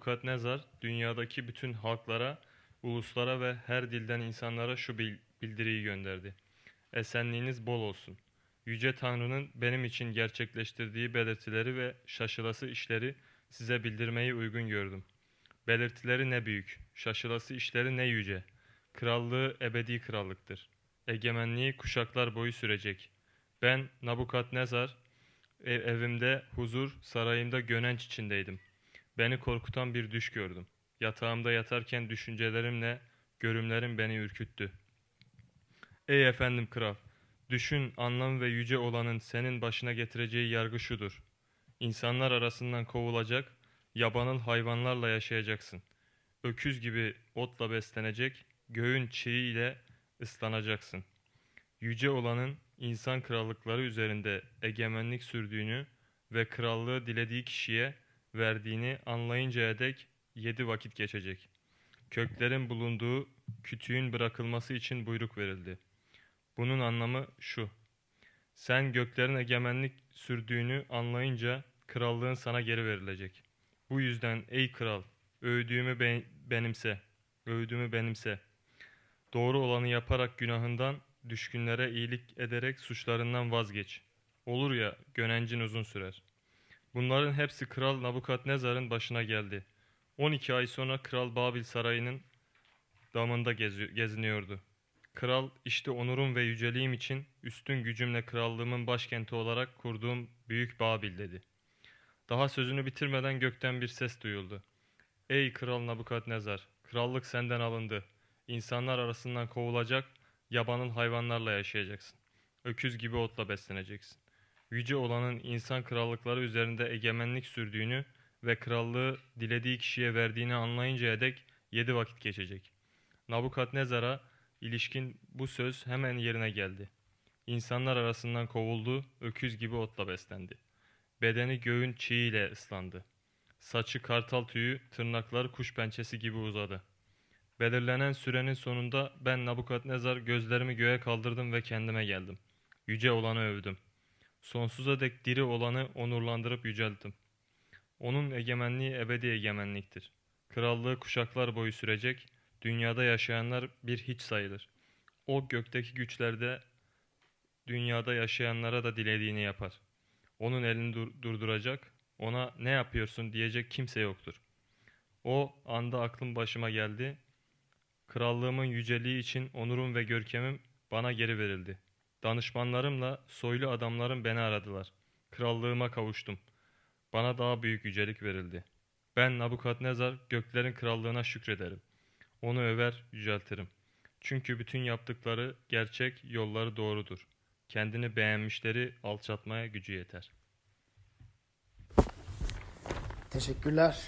Nabukadnezar dünyadaki bütün halklara, uluslara ve her dilden insanlara şu bil- bildiriyi gönderdi. Esenliğiniz bol olsun. Yüce Tanrı'nın benim için gerçekleştirdiği belirtileri ve şaşılası işleri size bildirmeyi uygun gördüm. Belirtileri ne büyük, şaşılası işleri ne yüce. Krallığı ebedi krallıktır. Egemenliği kuşaklar boyu sürecek. Ben Nabukadnezar ev- evimde huzur, sarayımda gönenç içindeydim. Beni korkutan bir düş gördüm. Yatağımda yatarken düşüncelerimle görümlerim beni ürküttü. Ey efendim kral, düşün anlam ve yüce olanın senin başına getireceği yargı şudur. İnsanlar arasından kovulacak, yabanıl hayvanlarla yaşayacaksın. Öküz gibi otla beslenecek, göğün çiğ ile ıslanacaksın. Yüce olanın insan krallıkları üzerinde egemenlik sürdüğünü ve krallığı dilediği kişiye verdiğini anlayıncaya dek yedi vakit geçecek. Köklerin bulunduğu kütüğün bırakılması için buyruk verildi. Bunun anlamı şu. Sen göklerin egemenlik sürdüğünü anlayınca krallığın sana geri verilecek. Bu yüzden ey kral, övdüğümü be- benimse, övdüğümü benimse. Doğru olanı yaparak günahından, düşkünlere iyilik ederek suçlarından vazgeç. Olur ya, gönencin uzun sürer. Bunların hepsi Kral Nabukadnezar'ın başına geldi. 12 ay sonra Kral Babil Sarayı'nın damında gezi- geziniyordu. Kral işte onurum ve yüceliğim için üstün gücümle krallığımın başkenti olarak kurduğum büyük Babil dedi. Daha sözünü bitirmeden gökten bir ses duyuldu. Ey Kral Nabukadnezar, krallık senden alındı. İnsanlar arasından kovulacak, yabanıl hayvanlarla yaşayacaksın. Öküz gibi otla besleneceksin. Yüce olanın insan krallıkları üzerinde egemenlik sürdüğünü ve krallığı dilediği kişiye verdiğini anlayıncaya dek yedi vakit geçecek. Nabukadnezar'a ilişkin bu söz hemen yerine geldi. İnsanlar arasından kovuldu, öküz gibi otla beslendi. Bedeni göğün çiğ ile ıslandı. Saçı kartal tüyü, tırnakları kuş pençesi gibi uzadı. Belirlenen sürenin sonunda ben Nabukadnezar gözlerimi göğe kaldırdım ve kendime geldim. Yüce olanı övdüm. Sonsuza dek diri olanı onurlandırıp yücelttim. Onun egemenliği ebedi egemenliktir. Krallığı kuşaklar boyu sürecek, dünyada yaşayanlar bir hiç sayılır. O gökteki güçlerde dünyada yaşayanlara da dilediğini yapar. Onun elini dur- durduracak, ona ne yapıyorsun diyecek kimse yoktur. O anda aklım başıma geldi. Krallığımın yüceliği için onurum ve görkemim bana geri verildi. Danışmanlarımla soylu adamlarım beni aradılar. Krallığıma kavuştum. Bana daha büyük yücelik verildi. Ben Nabukadnezar göklerin krallığına şükrederim. Onu över, yüceltirim. Çünkü bütün yaptıkları gerçek, yolları doğrudur. Kendini beğenmişleri alçaltmaya gücü yeter. Teşekkürler.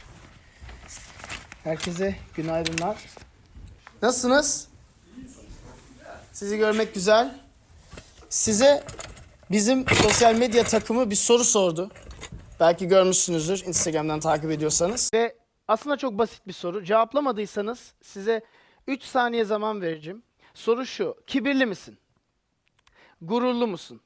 Herkese günaydınlar. Nasılsınız? Sizi görmek güzel. Size bizim sosyal medya takımı bir soru sordu. Belki görmüşsünüzdür Instagram'dan takip ediyorsanız. Ve aslında çok basit bir soru. Cevaplamadıysanız size 3 saniye zaman vereceğim. Soru şu. Kibirli misin? Gururlu musun?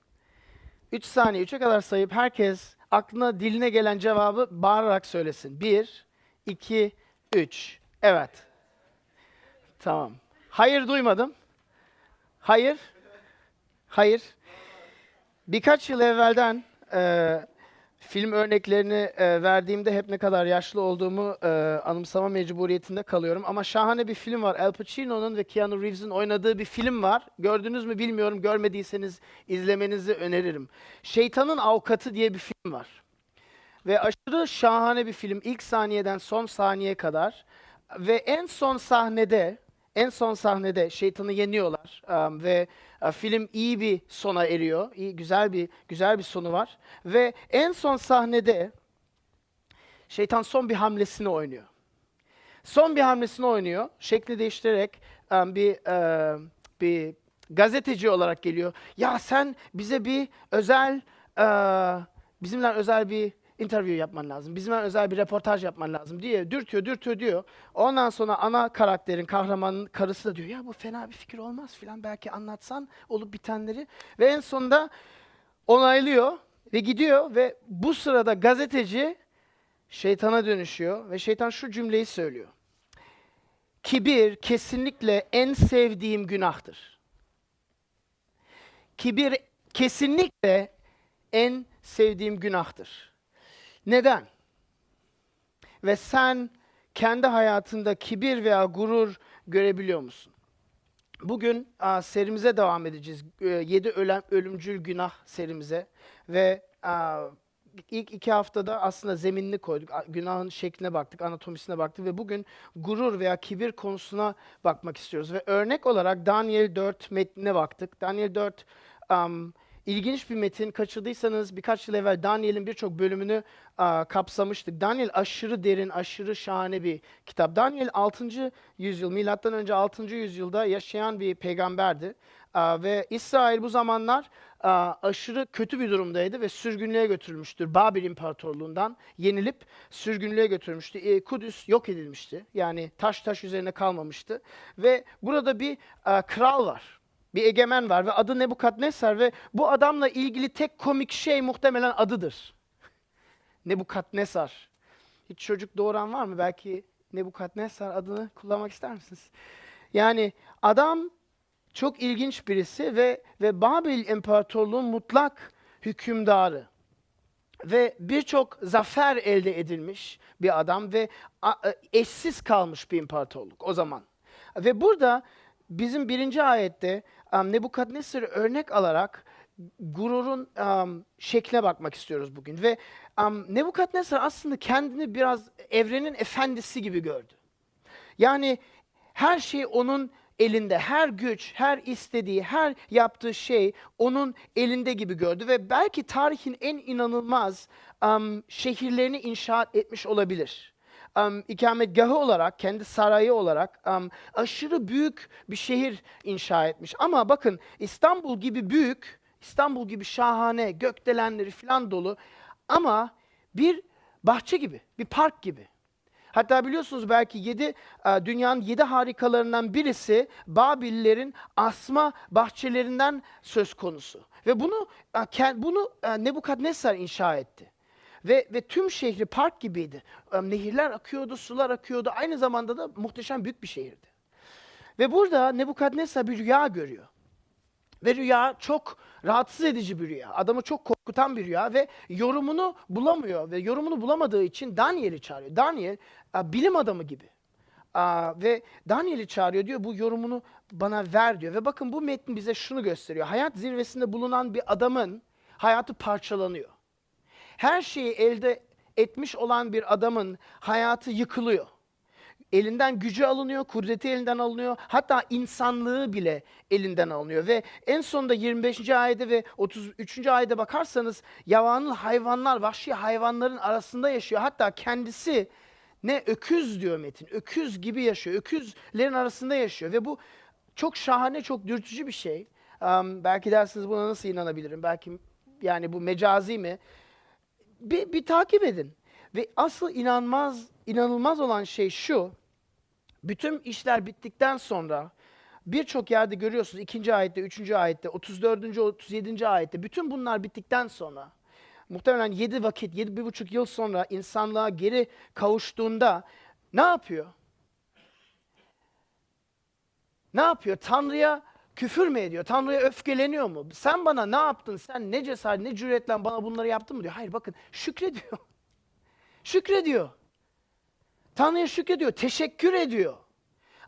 3 saniye 3'e kadar sayıp herkes aklına diline gelen cevabı bağırarak söylesin. 1, 2, 3. Evet. Tamam. Hayır duymadım. Hayır. Hayır. Birkaç yıl evvelden e, film örneklerini e, verdiğimde hep ne kadar yaşlı olduğumu e, anımsama mecburiyetinde kalıyorum. Ama şahane bir film var. Al Pacino'nun ve Keanu Reeves'in oynadığı bir film var. Gördünüz mü bilmiyorum. Görmediyseniz izlemenizi öneririm. Şeytanın Avukatı diye bir film var. Ve aşırı şahane bir film. İlk saniyeden son saniyeye kadar. Ve en son sahnede, en son sahnede şeytanı yeniyorlar. Um, ve uh, film iyi bir sona eriyor. İyi, güzel bir güzel bir sonu var. Ve en son sahnede şeytan son bir hamlesini oynuyor. Son bir hamlesini oynuyor. Şekli değiştirerek um, bir uh, bir gazeteci olarak geliyor. Ya sen bize bir özel uh, bizimle özel bir interview yapman lazım. Bizimle özel bir reportaj yapman lazım diye dürtüyor, dürtüyor diyor. Ondan sonra ana karakterin, kahramanın karısı da diyor ya bu fena bir fikir olmaz filan belki anlatsan olup bitenleri. Ve en sonunda onaylıyor ve gidiyor ve bu sırada gazeteci şeytana dönüşüyor ve şeytan şu cümleyi söylüyor. Kibir kesinlikle en sevdiğim günahtır. Kibir kesinlikle en sevdiğim günahtır. Neden? Ve sen kendi hayatında kibir veya gurur görebiliyor musun? Bugün aa, serimize devam edeceğiz. 7 ölüm, ölümcül günah serimize. Ve aa, ilk iki haftada aslında zeminini koyduk. A- Günahın şekline baktık, anatomisine baktık ve bugün gurur veya kibir konusuna bakmak istiyoruz. Ve örnek olarak Daniel 4 metnine baktık. Daniel 4 am, ilginç bir metin. Kaçırdıysanız birkaç yıl evvel Daniel'in birçok bölümünü aa, kapsamıştık. Daniel aşırı derin, aşırı şahane bir kitap. Daniel 6. yüzyıl, milattan önce 6. yüzyılda yaşayan bir peygamberdi. Aa, ve İsrail bu zamanlar aa, aşırı kötü bir durumdaydı ve sürgünlüğe götürülmüştür. Babil İmparatorluğundan yenilip sürgünlüğe götürülmüştü. Ee, Kudüs yok edilmişti. Yani taş taş üzerine kalmamıştı. Ve burada bir aa, kral var. Bir egemen var ve adı Nebukadnesar ve bu adamla ilgili tek komik şey muhtemelen adıdır. Nebukadnesar. Hiç çocuk doğuran var mı? Belki Nebukadnesar adını kullanmak ister misiniz? Yani adam çok ilginç birisi ve ve Babil İmparatorluğu'nun mutlak hükümdarı ve birçok zafer elde edilmiş bir adam ve e, eşsiz kalmış bir imparatorluk o zaman. Ve burada bizim birinci ayette um, Nebukadnesar'ı örnek alarak gururun um, şekline bakmak istiyoruz bugün. Ve um, Nebukadnesar aslında kendini biraz evrenin efendisi gibi gördü. Yani her şey onun elinde, her güç, her istediği, her yaptığı şey onun elinde gibi gördü ve belki tarihin en inanılmaz am, şehirlerini inşa etmiş olabilir. Um, ikametgahı olarak, kendi sarayı olarak am, aşırı büyük bir şehir inşa etmiş. Ama bakın İstanbul gibi büyük, İstanbul gibi şahane, gökdelenleri falan dolu ama bir bahçe gibi, bir park gibi. Hatta biliyorsunuz belki yedi, e, dünyanın yedi harikalarından birisi Babillerin asma bahçelerinden söz konusu. Ve bunu e, bunu e, Nebukadnesar inşa etti. Ve, ve tüm şehri park gibiydi. Nehirler akıyordu, sular akıyordu. Aynı zamanda da muhteşem büyük bir şehirdi. Ve burada Nebukadnesar bir rüya görüyor. Ve rüya çok rahatsız edici bir rüya. Adamı çok korkutan bir rüya ve yorumunu bulamıyor. Ve yorumunu bulamadığı için Daniel'i çağırıyor. Daniel bilim adamı gibi. Ve Daniel'i çağırıyor diyor bu yorumunu bana ver diyor. Ve bakın bu metnin bize şunu gösteriyor. Hayat zirvesinde bulunan bir adamın hayatı parçalanıyor. Her şeyi elde etmiş olan bir adamın hayatı yıkılıyor. Elinden gücü alınıyor, kudreti elinden alınıyor. Hatta insanlığı bile elinden alınıyor. Ve en sonunda 25. ayette ve 33. ayete bakarsanız yavanlı hayvanlar, vahşi hayvanların arasında yaşıyor. Hatta kendisi ne öküz diyor Metin. Öküz gibi yaşıyor. Öküzlerin arasında yaşıyor. Ve bu çok şahane, çok dürtücü bir şey. Am, belki dersiniz buna nasıl inanabilirim? Belki yani bu mecazi mi? Bir, bir takip edin. Ve asıl inanmaz, inanılmaz olan şey şu. Bütün işler bittikten sonra birçok yerde görüyorsunuz ikinci ayette, üçüncü ayette, 34. 37. ayette bütün bunlar bittikten sonra muhtemelen yedi vakit, yedi bir buçuk yıl sonra insanlığa geri kavuştuğunda ne yapıyor? Ne yapıyor? Tanrı'ya küfür mü ediyor? Tanrı'ya öfkeleniyor mu? Sen bana ne yaptın? Sen ne cesaret, ne cüretle bana bunları yaptın mı diyor. Hayır bakın şükrediyor. şükrediyor. Tanrı'ya şükrediyor. Teşekkür ediyor.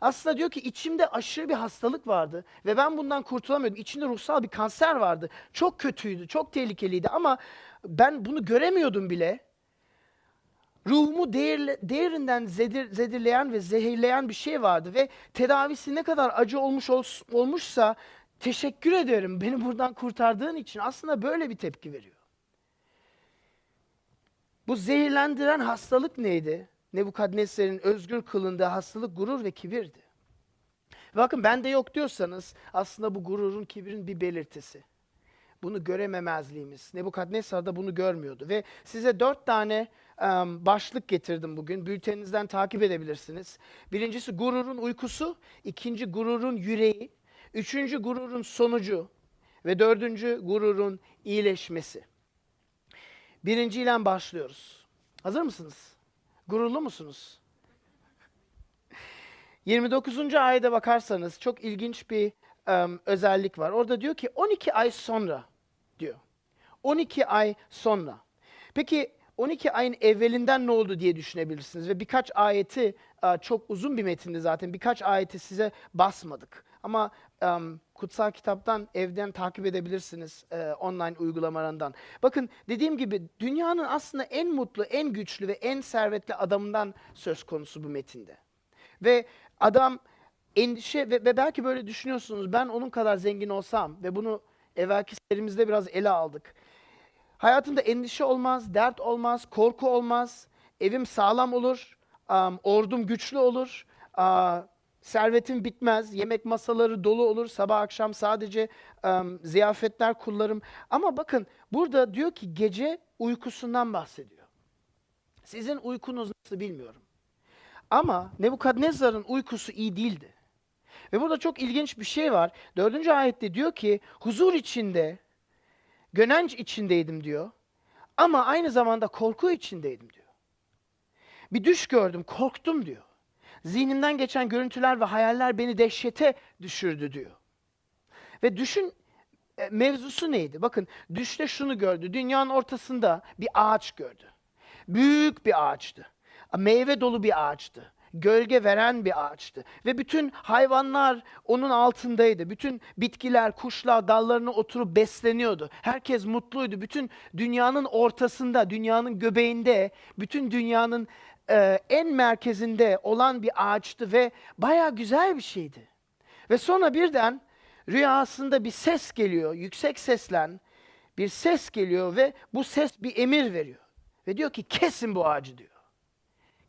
Aslında diyor ki içimde aşırı bir hastalık vardı ve ben bundan kurtulamıyordum. İçimde ruhsal bir kanser vardı. Çok kötüydü, çok tehlikeliydi ama ben bunu göremiyordum bile. Ruhumu değerle, değerinden zedir, zedirleyen ve zehirleyen bir şey vardı ve tedavisi ne kadar acı olmuş ol- olmuşsa teşekkür ederim beni buradan kurtardığın için aslında böyle bir tepki veriyor. Bu zehirlendiren hastalık neydi? Nebukadnesar'ın özgür kılındığı hastalık gurur ve kibirdi. Bakın bende yok diyorsanız aslında bu gururun, kibirin bir belirtisi. Bunu görememezliğimiz. Nebukadnesar da bunu görmüyordu. Ve size dört tane başlık getirdim bugün. Bülteninizden takip edebilirsiniz. Birincisi gururun uykusu. ikinci gururun yüreği. Üçüncü gururun sonucu. Ve dördüncü gururun iyileşmesi. Birinciyle başlıyoruz. Hazır mısınız? Gururlu musunuz? 29. ayete bakarsanız çok ilginç bir em, özellik var. Orada diyor ki 12 ay sonra diyor. 12 ay sonra. Peki 12 ayın evvelinden ne oldu diye düşünebilirsiniz ve birkaç ayeti e, çok uzun bir metinde zaten birkaç ayeti size basmadık. Ama em, kutsal kitaptan evden takip edebilirsiniz e, online uygulamalarından. Bakın dediğim gibi dünyanın aslında en mutlu, en güçlü ve en servetli adamından söz konusu bu metinde. Ve adam endişe ve, ve belki böyle düşünüyorsunuz ben onun kadar zengin olsam ve bunu evvelki serimizde biraz ele aldık. Hayatımda endişe olmaz, dert olmaz, korku olmaz, evim sağlam olur, am, ordum güçlü olur, aa, servetim bitmez, yemek masaları dolu olur, sabah akşam sadece am, ziyafetler kullarım. Ama bakın burada diyor ki gece uykusundan bahsediyor. Sizin uykunuz nasıl bilmiyorum. Ama Nebukadnezar'ın uykusu iyi değildi. Ve burada çok ilginç bir şey var. Dördüncü ayette diyor ki huzur içinde, gönenç içindeydim diyor. Ama aynı zamanda korku içindeydim diyor. Bir düş gördüm, korktum diyor. Zihnimden geçen görüntüler ve hayaller beni dehşete düşürdü diyor. Ve düşün e, mevzusu neydi? Bakın düşte şunu gördü. Dünyanın ortasında bir ağaç gördü. Büyük bir ağaçtı. Meyve dolu bir ağaçtı. Gölge veren bir ağaçtı. Ve bütün hayvanlar onun altındaydı. Bütün bitkiler, kuşlar dallarına oturup besleniyordu. Herkes mutluydu. Bütün dünyanın ortasında, dünyanın göbeğinde, bütün dünyanın e, en merkezinde olan bir ağaçtı ve baya güzel bir şeydi. Ve sonra birden rüyasında bir ses geliyor, yüksek seslen bir ses geliyor ve bu ses bir emir veriyor. Ve diyor ki kesin bu ağacı diyor.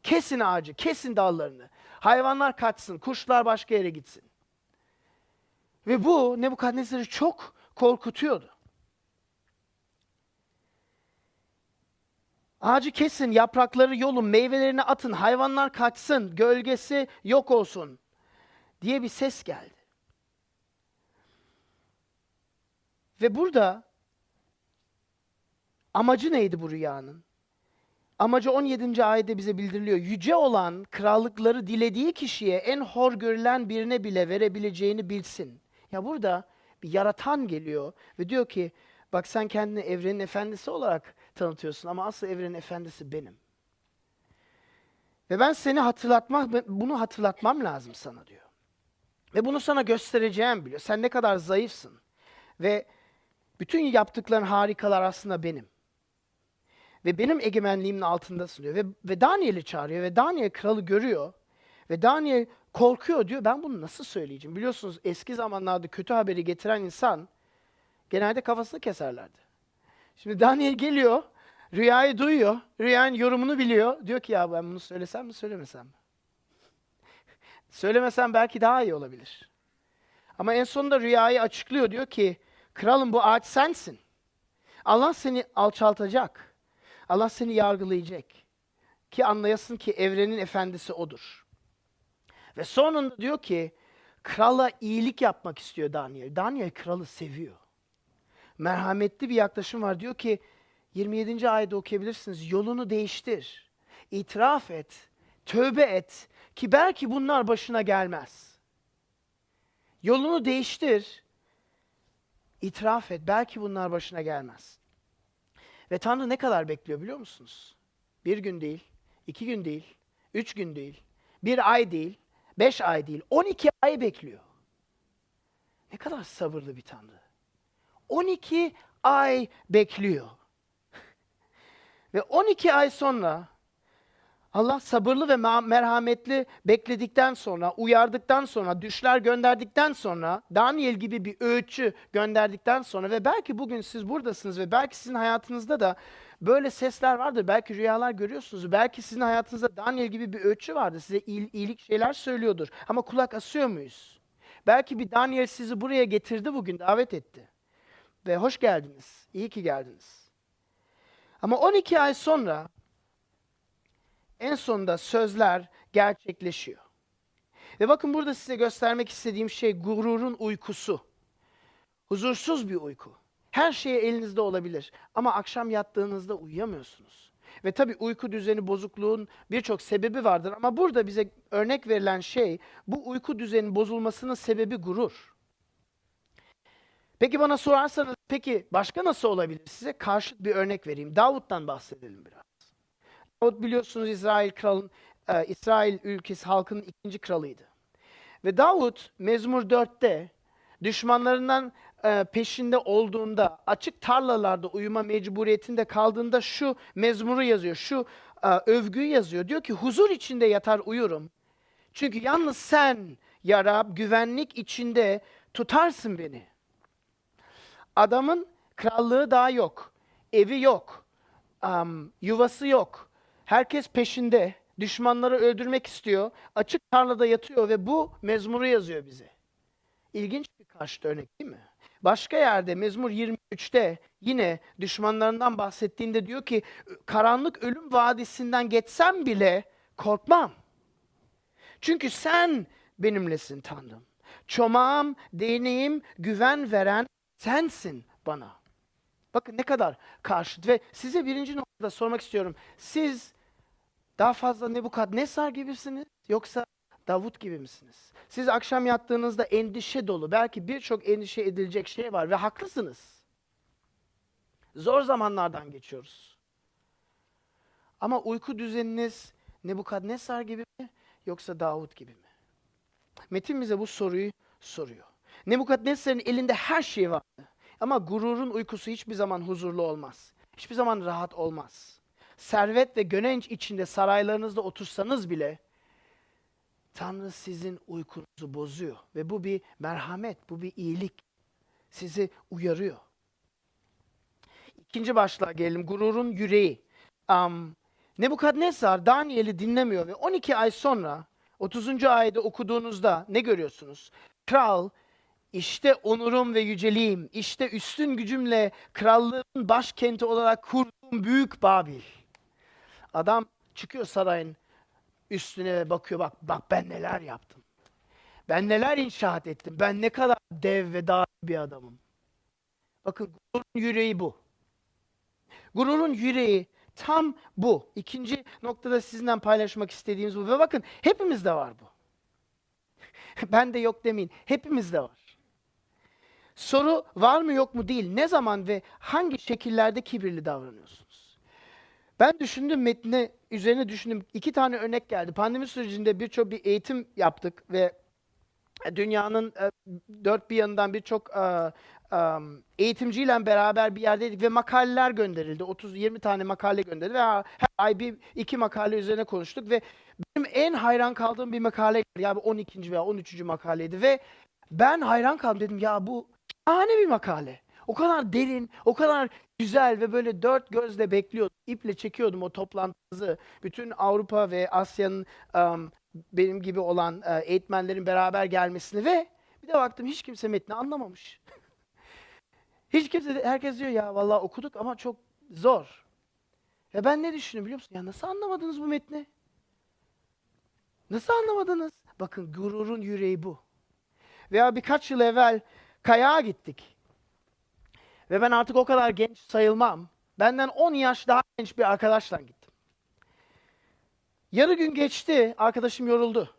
Kesin ağacı, kesin dallarını. Hayvanlar kaçsın, kuşlar başka yere gitsin. Ve bu Nebukadnezar'ı çok korkutuyordu. Ağacı kesin, yaprakları yolun, meyvelerini atın, hayvanlar kaçsın, gölgesi yok olsun diye bir ses geldi. Ve burada amacı neydi bu rüyanın? Amacı 17. ayette bize bildiriliyor. Yüce olan krallıkları dilediği kişiye en hor görülen birine bile verebileceğini bilsin. Ya burada bir yaratan geliyor ve diyor ki bak sen kendini evrenin efendisi olarak tanıtıyorsun ama asıl evrenin efendisi benim. Ve ben seni hatırlatmak, bunu hatırlatmam lazım sana diyor. Ve bunu sana göstereceğim biliyor. Sen ne kadar zayıfsın. Ve bütün yaptıkların harikalar aslında benim. Ve benim egemenliğimin altındasın diyor. Ve, ve Daniel'i çağırıyor ve Daniel kralı görüyor. Ve Daniel korkuyor diyor. Ben bunu nasıl söyleyeceğim? Biliyorsunuz eski zamanlarda kötü haberi getiren insan genelde kafasını keserlerdi. Şimdi Daniel geliyor, rüyayı duyuyor, rüyanın yorumunu biliyor. Diyor ki ya ben bunu söylesem mi söylemesem mi? Söylemesem belki daha iyi olabilir. Ama en sonunda rüyayı açıklıyor. Diyor ki kralım bu ağaç sensin. Allah seni alçaltacak. Allah seni yargılayacak. Ki anlayasın ki evrenin efendisi odur. Ve sonunda diyor ki krala iyilik yapmak istiyor Daniel. Daniel kralı seviyor. Merhametli bir yaklaşım var. Diyor ki 27. ayette okuyabilirsiniz. Yolunu değiştir. İtiraf et. Tövbe et. Ki belki bunlar başına gelmez. Yolunu değiştir. İtiraf et. Belki bunlar başına gelmez. Ve Tanrı ne kadar bekliyor biliyor musunuz? Bir gün değil, iki gün değil, üç gün değil, bir ay değil, beş ay değil, on iki ay bekliyor. Ne kadar sabırlı bir Tanrı. 12 ay bekliyor. Ve 12 ay sonra Allah sabırlı ve merhametli bekledikten sonra, uyardıktan sonra, düşler gönderdikten sonra, Daniel gibi bir öğütçü gönderdikten sonra ve belki bugün siz buradasınız ve belki sizin hayatınızda da böyle sesler vardır. Belki rüyalar görüyorsunuz. Belki sizin hayatınızda Daniel gibi bir öğütçü vardır. Size iyilik şeyler söylüyordur. Ama kulak asıyor muyuz? Belki bir Daniel sizi buraya getirdi bugün, davet etti. Ve hoş geldiniz. İyi ki geldiniz. Ama 12 ay sonra en sonunda sözler gerçekleşiyor. Ve bakın burada size göstermek istediğim şey gururun uykusu. Huzursuz bir uyku. Her şey elinizde olabilir ama akşam yattığınızda uyuyamıyorsunuz. Ve tabii uyku düzeni bozukluğun birçok sebebi vardır ama burada bize örnek verilen şey bu uyku düzeninin bozulmasının sebebi gurur. Peki bana sorarsanız peki başka nasıl olabilir? Size karşıt bir örnek vereyim. Davut'tan bahsedelim biraz. Davut biliyorsunuz İsrail kralın e, İsrail ülkesi halkının ikinci kralıydı. Ve Davut Mezmur 4'te düşmanlarından e, peşinde olduğunda, açık tarlalarda uyuma mecburiyetinde kaldığında şu mezmuru yazıyor, şu e, övgüyü yazıyor. Diyor ki huzur içinde yatar uyurum. Çünkü yalnız sen ya Rab güvenlik içinde tutarsın beni. Adamın krallığı daha yok, evi yok, am, yuvası yok. Herkes peşinde, düşmanları öldürmek istiyor, açık tarlada yatıyor ve bu mezmuru yazıyor bize. İlginç bir karşıt örnek değil mi? Başka yerde Mezmur 23'te yine düşmanlarından bahsettiğinde diyor ki karanlık ölüm vadisinden geçsem bile korkmam. Çünkü sen benimlesin Tanrım. Çomağım, değneğim, güven veren sensin bana. Bakın ne kadar karşıt ve size birinci noktada sormak istiyorum. Siz daha fazla Nebukadnesar gibisiniz yoksa Davut gibi misiniz? Siz akşam yattığınızda endişe dolu, belki birçok endişe edilecek şey var ve haklısınız. Zor zamanlardan geçiyoruz. Ama uyku düzeniniz Nebukadnesar gibi mi yoksa Davut gibi mi? Metin bize bu soruyu soruyor. Nebukadnesar'ın elinde her şey vardı. Ama gururun uykusu hiçbir zaman huzurlu olmaz. Hiçbir zaman rahat olmaz. Servet ve gönenç içinde saraylarınızda otursanız bile Tanrı sizin uykunuzu bozuyor ve bu bir merhamet, bu bir iyilik. Sizi uyarıyor. İkinci başlığa gelelim. Gururun yüreği. Um, Nebukadnezar Daniel'i dinlemiyor ve 12 ay sonra 30. ayette okuduğunuzda ne görüyorsunuz? Kral işte onurum ve yüceliğim, işte üstün gücümle krallığın başkenti olarak kurduğum büyük Babil. Adam çıkıyor sarayın üstüne bakıyor bak bak ben neler yaptım. Ben neler inşaat ettim. Ben ne kadar dev ve dağ bir adamım. Bakın gururun yüreği bu. Gururun yüreği tam bu. İkinci noktada sizinle paylaşmak istediğimiz bu. Ve bakın hepimizde var bu. ben de yok demeyin. Hepimizde var. Soru var mı yok mu değil. Ne zaman ve hangi şekillerde kibirli davranıyorsunuz? Ben düşündüm metne üzerine düşündüm. İki tane örnek geldi. Pandemi sürecinde birçok bir eğitim yaptık ve dünyanın e, dört bir yanından birçok e, e, eğitimciyle beraber bir yerdeydik ve makaleler gönderildi. 30-20 tane makale gönderildi ve her ay bir iki makale üzerine konuştuk ve benim en hayran kaldığım bir makale yani 12. veya 13. makaleydi ve ben hayran kaldım dedim ya bu şahane bir makale. O kadar derin, o kadar güzel ve böyle dört gözle bekliyordum. İple çekiyordum o toplantımızı. Bütün Avrupa ve Asya'nın um, benim gibi olan uh, eğitmenlerin beraber gelmesini ve bir de baktım hiç kimse metni anlamamış. hiç kimse, herkes diyor ya vallahi okuduk ama çok zor. Ve ben ne düşündüm biliyor musun? Ya nasıl anlamadınız bu metni? Nasıl anlamadınız? Bakın gururun yüreği bu. Veya birkaç yıl evvel kayağa gittik. Ve ben artık o kadar genç sayılmam. Benden 10 yaş daha genç bir arkadaşla gittim. Yarı gün geçti, arkadaşım yoruldu.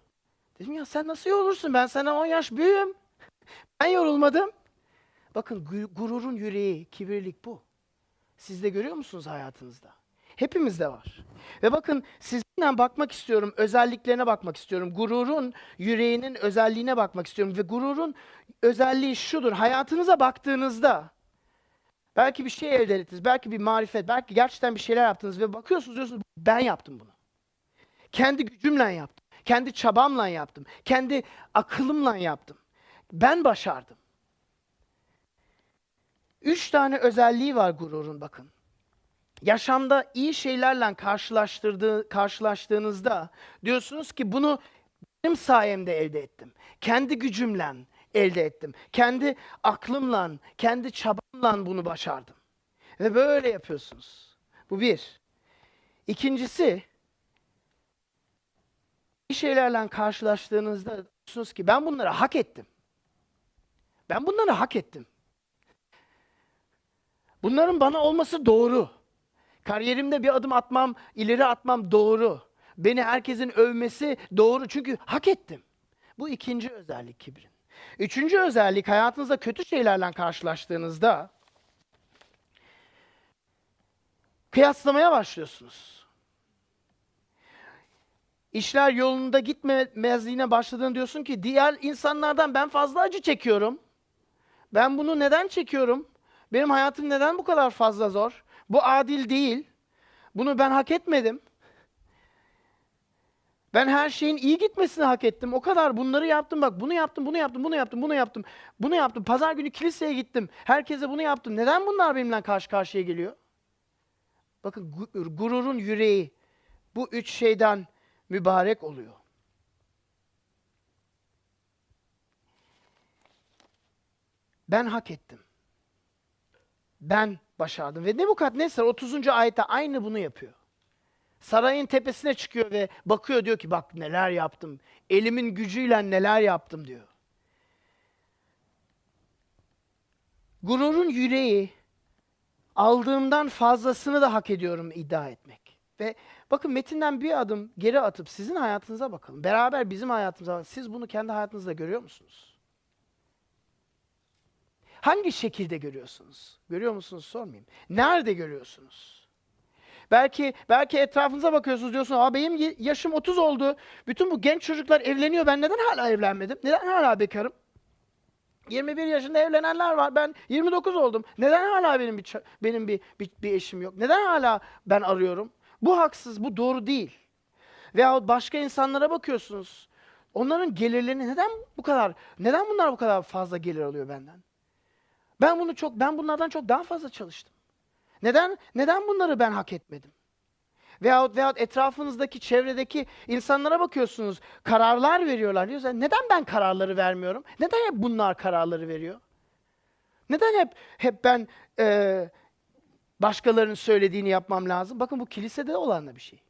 Dedim ya sen nasıl yorulursun? Ben senden 10 yaş büyüğüm. Ben yorulmadım. Bakın gu- gururun yüreği, kibirlik bu. Siz de görüyor musunuz hayatınızda? Hepimizde var. Ve bakın sizinle bakmak istiyorum, özelliklerine bakmak istiyorum. Gururun yüreğinin özelliğine bakmak istiyorum. Ve gururun özelliği şudur. Hayatınıza baktığınızda belki bir şey elde ettiniz, belki bir marifet, belki gerçekten bir şeyler yaptınız ve bakıyorsunuz diyorsunuz ben yaptım bunu. Kendi gücümle yaptım. Kendi çabamla yaptım. Kendi akılımla yaptım. Ben başardım. Üç tane özelliği var gururun bakın. Yaşamda iyi şeylerle karşılaştırdığı, karşılaştığınızda diyorsunuz ki bunu benim sayemde elde ettim. Kendi gücümle elde ettim. Kendi aklımla, kendi çabamla bunu başardım. Ve böyle yapıyorsunuz. Bu bir. İkincisi, iyi şeylerle karşılaştığınızda diyorsunuz ki ben bunları hak ettim. Ben bunları hak ettim. Bunların bana olması doğru. Kariyerimde bir adım atmam, ileri atmam doğru. Beni herkesin övmesi doğru çünkü hak ettim. Bu ikinci özellik kibrin. Üçüncü özellik hayatınızda kötü şeylerle karşılaştığınızda kıyaslamaya başlıyorsunuz. İşler yolunda gitmemezliğine başladığını diyorsun ki diğer insanlardan ben fazla acı çekiyorum. Ben bunu neden çekiyorum? Benim hayatım neden bu kadar fazla zor? Bu adil değil. Bunu ben hak etmedim. Ben her şeyin iyi gitmesini hak ettim. O kadar bunları yaptım bak. Bunu yaptım, bunu yaptım, bunu yaptım, bunu yaptım. Bunu yaptım. Pazar günü kiliseye gittim. Herkese bunu yaptım. Neden bunlar benimle karşı karşıya geliyor? Bakın gu- gururun yüreği bu üç şeyden mübarek oluyor. Ben hak ettim. Ben başardım. Ve Nebukadnesar 30. ayette aynı bunu yapıyor. Sarayın tepesine çıkıyor ve bakıyor diyor ki bak neler yaptım. Elimin gücüyle neler yaptım diyor. Gururun yüreği aldığımdan fazlasını da hak ediyorum iddia etmek. Ve bakın metinden bir adım geri atıp sizin hayatınıza bakalım. Beraber bizim hayatımıza. Siz bunu kendi hayatınızda görüyor musunuz? Hangi şekilde görüyorsunuz? Görüyor musunuz sormayayım. Nerede görüyorsunuz? Belki belki etrafınıza bakıyorsunuz diyorsunuz, "Aa benim yaşım 30 oldu. Bütün bu genç çocuklar evleniyor. Ben neden hala evlenmedim? Neden hala bekarım?" 21 yaşında evlenenler var. Ben 29 oldum. Neden hala benim bir benim bir, bir bir eşim yok? Neden hala ben arıyorum? Bu haksız, bu doğru değil. Veyahut başka insanlara bakıyorsunuz. Onların gelirlerini neden bu kadar neden bunlar bu kadar fazla gelir alıyor benden? Ben bunu çok ben bunlardan çok daha fazla çalıştım. Neden neden bunları ben hak etmedim? Veyahut veyahut etrafınızdaki çevredeki insanlara bakıyorsunuz. Kararlar veriyorlar diyorsunuz. Neden ben kararları vermiyorum? Neden hep bunlar kararları veriyor? Neden hep hep ben eee başkalarının söylediğini yapmam lazım? Bakın bu kilisede olan da bir şey.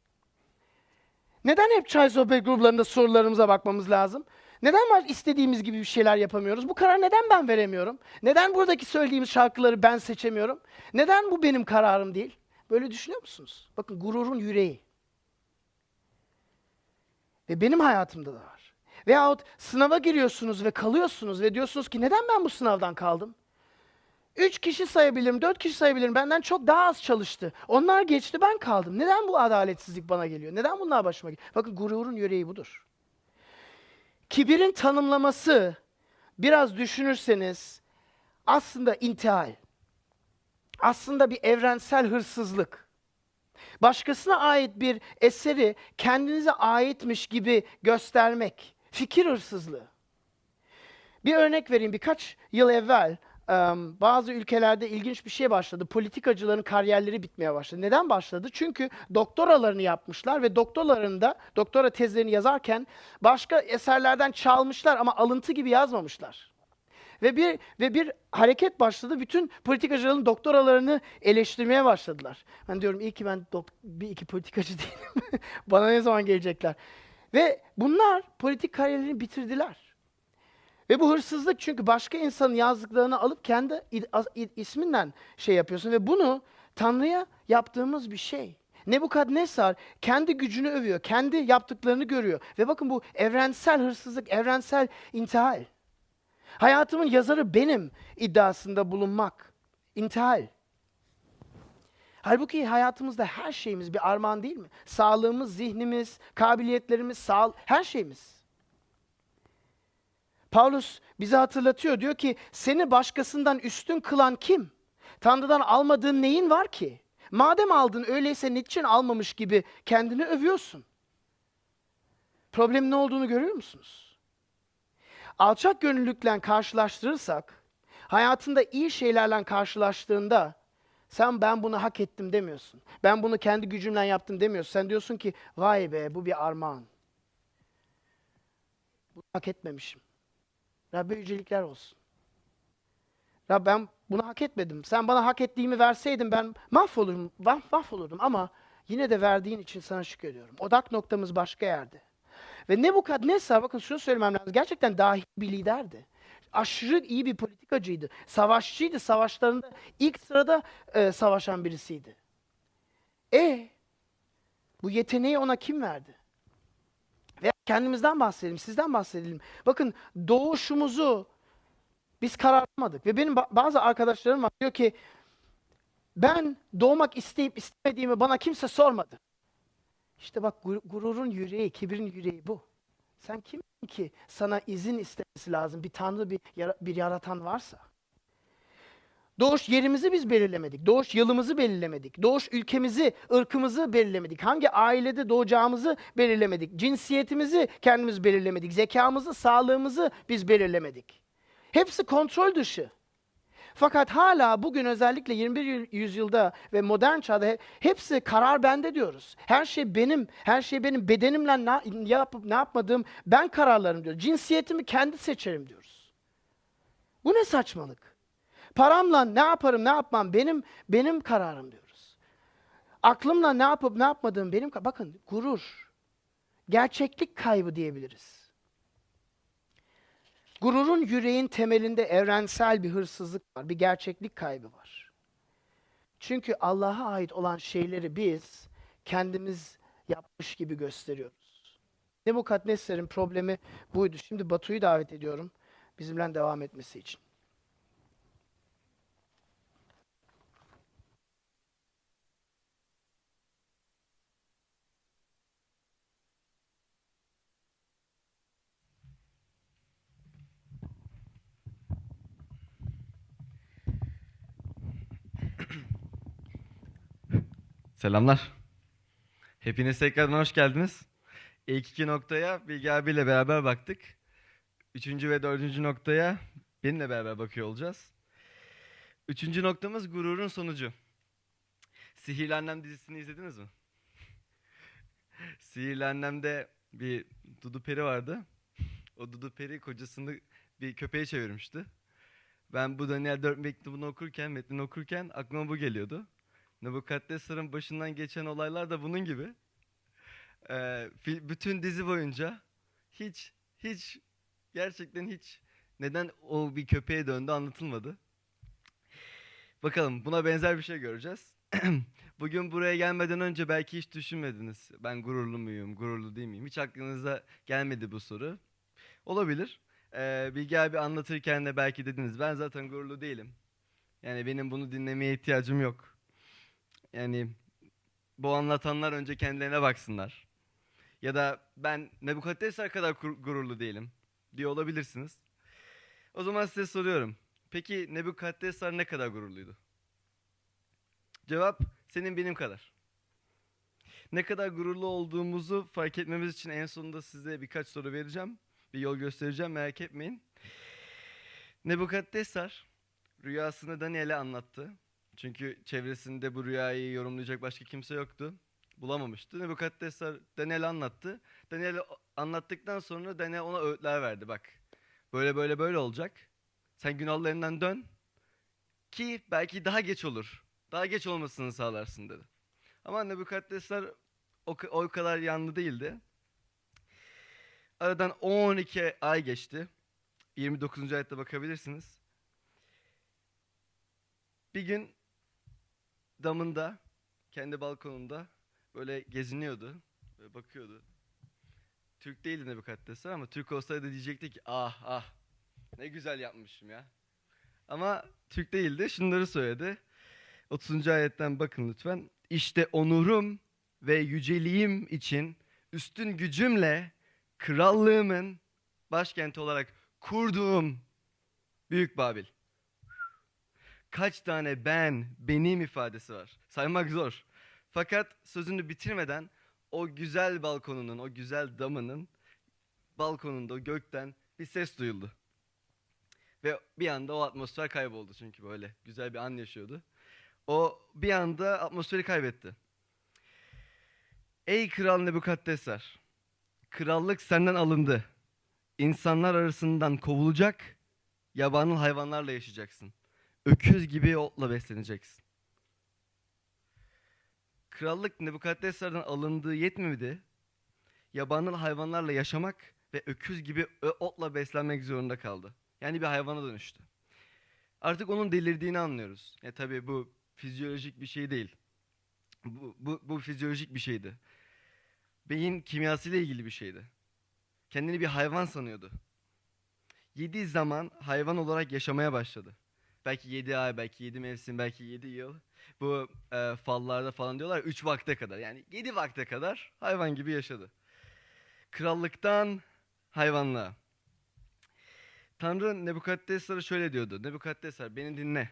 Neden hep çay sohbet gruplarında sorularımıza bakmamız lazım? Neden var istediğimiz gibi bir şeyler yapamıyoruz? Bu karar neden ben veremiyorum? Neden buradaki söylediğimiz şarkıları ben seçemiyorum? Neden bu benim kararım değil? Böyle düşünüyor musunuz? Bakın gururun yüreği. Ve benim hayatımda da var. Veyahut sınava giriyorsunuz ve kalıyorsunuz ve diyorsunuz ki neden ben bu sınavdan kaldım? Üç kişi sayabilirim, dört kişi sayabilirim. Benden çok daha az çalıştı. Onlar geçti, ben kaldım. Neden bu adaletsizlik bana geliyor? Neden bunlar başıma geliyor? Bakın gururun yüreği budur. Kibirin tanımlaması biraz düşünürseniz aslında intihal. Aslında bir evrensel hırsızlık. Başkasına ait bir eseri kendinize aitmiş gibi göstermek. Fikir hırsızlığı. Bir örnek vereyim. Birkaç yıl evvel bazı ülkelerde ilginç bir şey başladı. Politikacıların kariyerleri bitmeye başladı. Neden başladı? Çünkü doktoralarını yapmışlar ve doktoralarında, doktora tezlerini yazarken başka eserlerden çalmışlar ama alıntı gibi yazmamışlar. Ve bir ve bir hareket başladı. Bütün politikacıların doktoralarını eleştirmeye başladılar. Ben diyorum iyi ki ben bir iki politikacı değilim. Bana ne zaman gelecekler? Ve bunlar politik kariyerlerini bitirdiler. Ve bu hırsızlık çünkü başka insanın yazdıklarını alıp kendi isminden şey yapıyorsun ve bunu Tanrı'ya yaptığımız bir şey. Nebukadnesar kendi gücünü övüyor, kendi yaptıklarını görüyor. Ve bakın bu evrensel hırsızlık, evrensel intihal. Hayatımın yazarı benim iddiasında bulunmak. İntihal. Halbuki hayatımızda her şeyimiz bir armağan değil mi? Sağlığımız, zihnimiz, kabiliyetlerimiz, sağ her şeyimiz. Paulus bize hatırlatıyor. Diyor ki seni başkasından üstün kılan kim? Tanrı'dan almadığın neyin var ki? Madem aldın öyleyse niçin almamış gibi kendini övüyorsun? Problem ne olduğunu görüyor musunuz? Alçak gönüllülükle karşılaştırırsak, hayatında iyi şeylerle karşılaştığında sen ben bunu hak ettim demiyorsun. Ben bunu kendi gücümle yaptım demiyorsun. Sen diyorsun ki vay be bu bir armağan. Bunu hak etmemişim. Rabbe yücelikler olsun. Rab ben bunu hak etmedim. Sen bana hak ettiğimi verseydin ben mahvolurum, mah- mahvolurdum ama yine de verdiğin için sana şükür ediyorum. Odak noktamız başka yerde. Ve Nebukadnesar bakın şunu söylemem lazım. Gerçekten dahi bir liderdi. Aşırı iyi bir politikacıydı. Savaşçıydı. Savaşlarında ilk sırada e, savaşan birisiydi. E bu yeteneği ona kim verdi? Kendimizden bahsedelim, sizden bahsedelim. Bakın doğuşumuzu biz kararlamadık. Ve benim ba- bazı arkadaşlarım var diyor ki ben doğmak isteyip istemediğimi bana kimse sormadı. İşte bak gur- gururun yüreği, kibrin yüreği bu. Sen kimsin ki sana izin istemesi lazım bir tanrı bir, bir yaratan varsa? Doğuş yerimizi biz belirlemedik. Doğuş yılımızı belirlemedik. Doğuş ülkemizi, ırkımızı belirlemedik. Hangi ailede doğacağımızı belirlemedik. Cinsiyetimizi kendimiz belirlemedik. Zekamızı, sağlığımızı biz belirlemedik. Hepsi kontrol dışı. Fakat hala bugün özellikle 21 yıl- yüzyılda ve modern çağda he- hepsi karar bende diyoruz. Her şey benim, her şey benim bedenimle ne yapıp ne yapmadığım ben kararlarım diyor. Cinsiyetimi kendi seçerim diyoruz. Bu ne saçmalık? Paramla ne yaparım, ne yapmam benim benim kararım diyoruz. Aklımla ne yapıp ne yapmadığım benim bakın gurur. Gerçeklik kaybı diyebiliriz. Gururun yüreğin temelinde evrensel bir hırsızlık var, bir gerçeklik kaybı var. Çünkü Allah'a ait olan şeyleri biz kendimiz yapmış gibi gösteriyoruz. Nebukadnesser'in problemi buydu. Şimdi Batu'yu davet ediyorum bizimle devam etmesi için. Selamlar. Hepiniz tekrardan hoş geldiniz. İlk iki noktaya Bilge abiyle beraber baktık. Üçüncü ve dördüncü noktaya benimle beraber bakıyor olacağız. Üçüncü noktamız gururun sonucu. Sihirli Annem dizisini izlediniz mi? Sihirli Annem'de bir Dudu Peri vardı. O Dudu Peri kocasını bir köpeğe çevirmişti. Ben bu Daniel 4 mektubunu okurken, metnini okurken aklıma bu geliyordu. Nebukadnesar'ın başından geçen olaylar da bunun gibi. Ee, bütün dizi boyunca hiç, hiç, gerçekten hiç neden o bir köpeğe döndü anlatılmadı. Bakalım buna benzer bir şey göreceğiz. Bugün buraya gelmeden önce belki hiç düşünmediniz. Ben gururlu muyum, gururlu değil miyim? Hiç aklınıza gelmedi bu soru. Olabilir. Ee, Bilge abi anlatırken de belki dediniz ben zaten gururlu değilim. Yani benim bunu dinlemeye ihtiyacım yok. Yani bu anlatanlar önce kendilerine baksınlar. Ya da ben Nebukadnesar kadar gururlu değilim diye olabilirsiniz. O zaman size soruyorum. Peki Nebukadnesar ne kadar gururluydu? Cevap senin benim kadar. Ne kadar gururlu olduğumuzu fark etmemiz için en sonunda size birkaç soru vereceğim. Bir yol göstereceğim merak etmeyin. Nebukadnesar rüyasını Daniel'e anlattı. Çünkü çevresinde bu rüyayı yorumlayacak başka kimse yoktu. Bulamamıştı. Nebukadnesar Daniel'e anlattı. Daniel anlattıktan sonra Daniel ona öğütler verdi. Bak böyle böyle böyle olacak. Sen günahlarından dön ki belki daha geç olur. Daha geç olmasını sağlarsın dedi. Ama Nebukadnesar o, o kadar yanlı değildi. Aradan 12 ay geçti. 29. ayette bakabilirsiniz. Bir gün damında, kendi balkonunda böyle geziniyordu. Böyle bakıyordu. Türk değildi Nebukadnesar ama Türk olsaydı diyecekti ki ah ah ne güzel yapmışım ya. Ama Türk değildi. Şunları söyledi. 30. ayetten bakın lütfen. İşte onurum ve yüceliğim için üstün gücümle krallığımın başkenti olarak kurduğum Büyük Babil. Kaç tane ben, benim ifadesi var. Saymak zor. Fakat sözünü bitirmeden o güzel balkonunun, o güzel damının balkonunda gökten bir ses duyuldu. Ve bir anda o atmosfer kayboldu çünkü böyle güzel bir an yaşıyordu. O bir anda atmosferi kaybetti. Ey kral Nebukadnesar, krallık senden alındı. İnsanlar arasından kovulacak, yabanıl hayvanlarla yaşayacaksın. Öküz gibi otla besleneceksin. Krallık Nebukadnesar'dan alındığı yetmedi. Yabanıl hayvanlarla yaşamak ve öküz gibi otla beslenmek zorunda kaldı. Yani bir hayvana dönüştü. Artık onun delirdiğini anlıyoruz. E tabii bu fizyolojik bir şey değil. Bu, bu, bu fizyolojik bir şeydi. Beyin kimyasıyla ilgili bir şeydi. Kendini bir hayvan sanıyordu. Yedi zaman hayvan olarak yaşamaya başladı. Belki yedi ay, belki yedi mevsim, belki yedi yıl. Bu e, fallarda falan diyorlar üç vakte kadar. Yani yedi vakte kadar hayvan gibi yaşadı. Krallıktan hayvanlığa. Tanrı Nebukadnesar'a şöyle diyordu. Nebukadnesar beni dinle.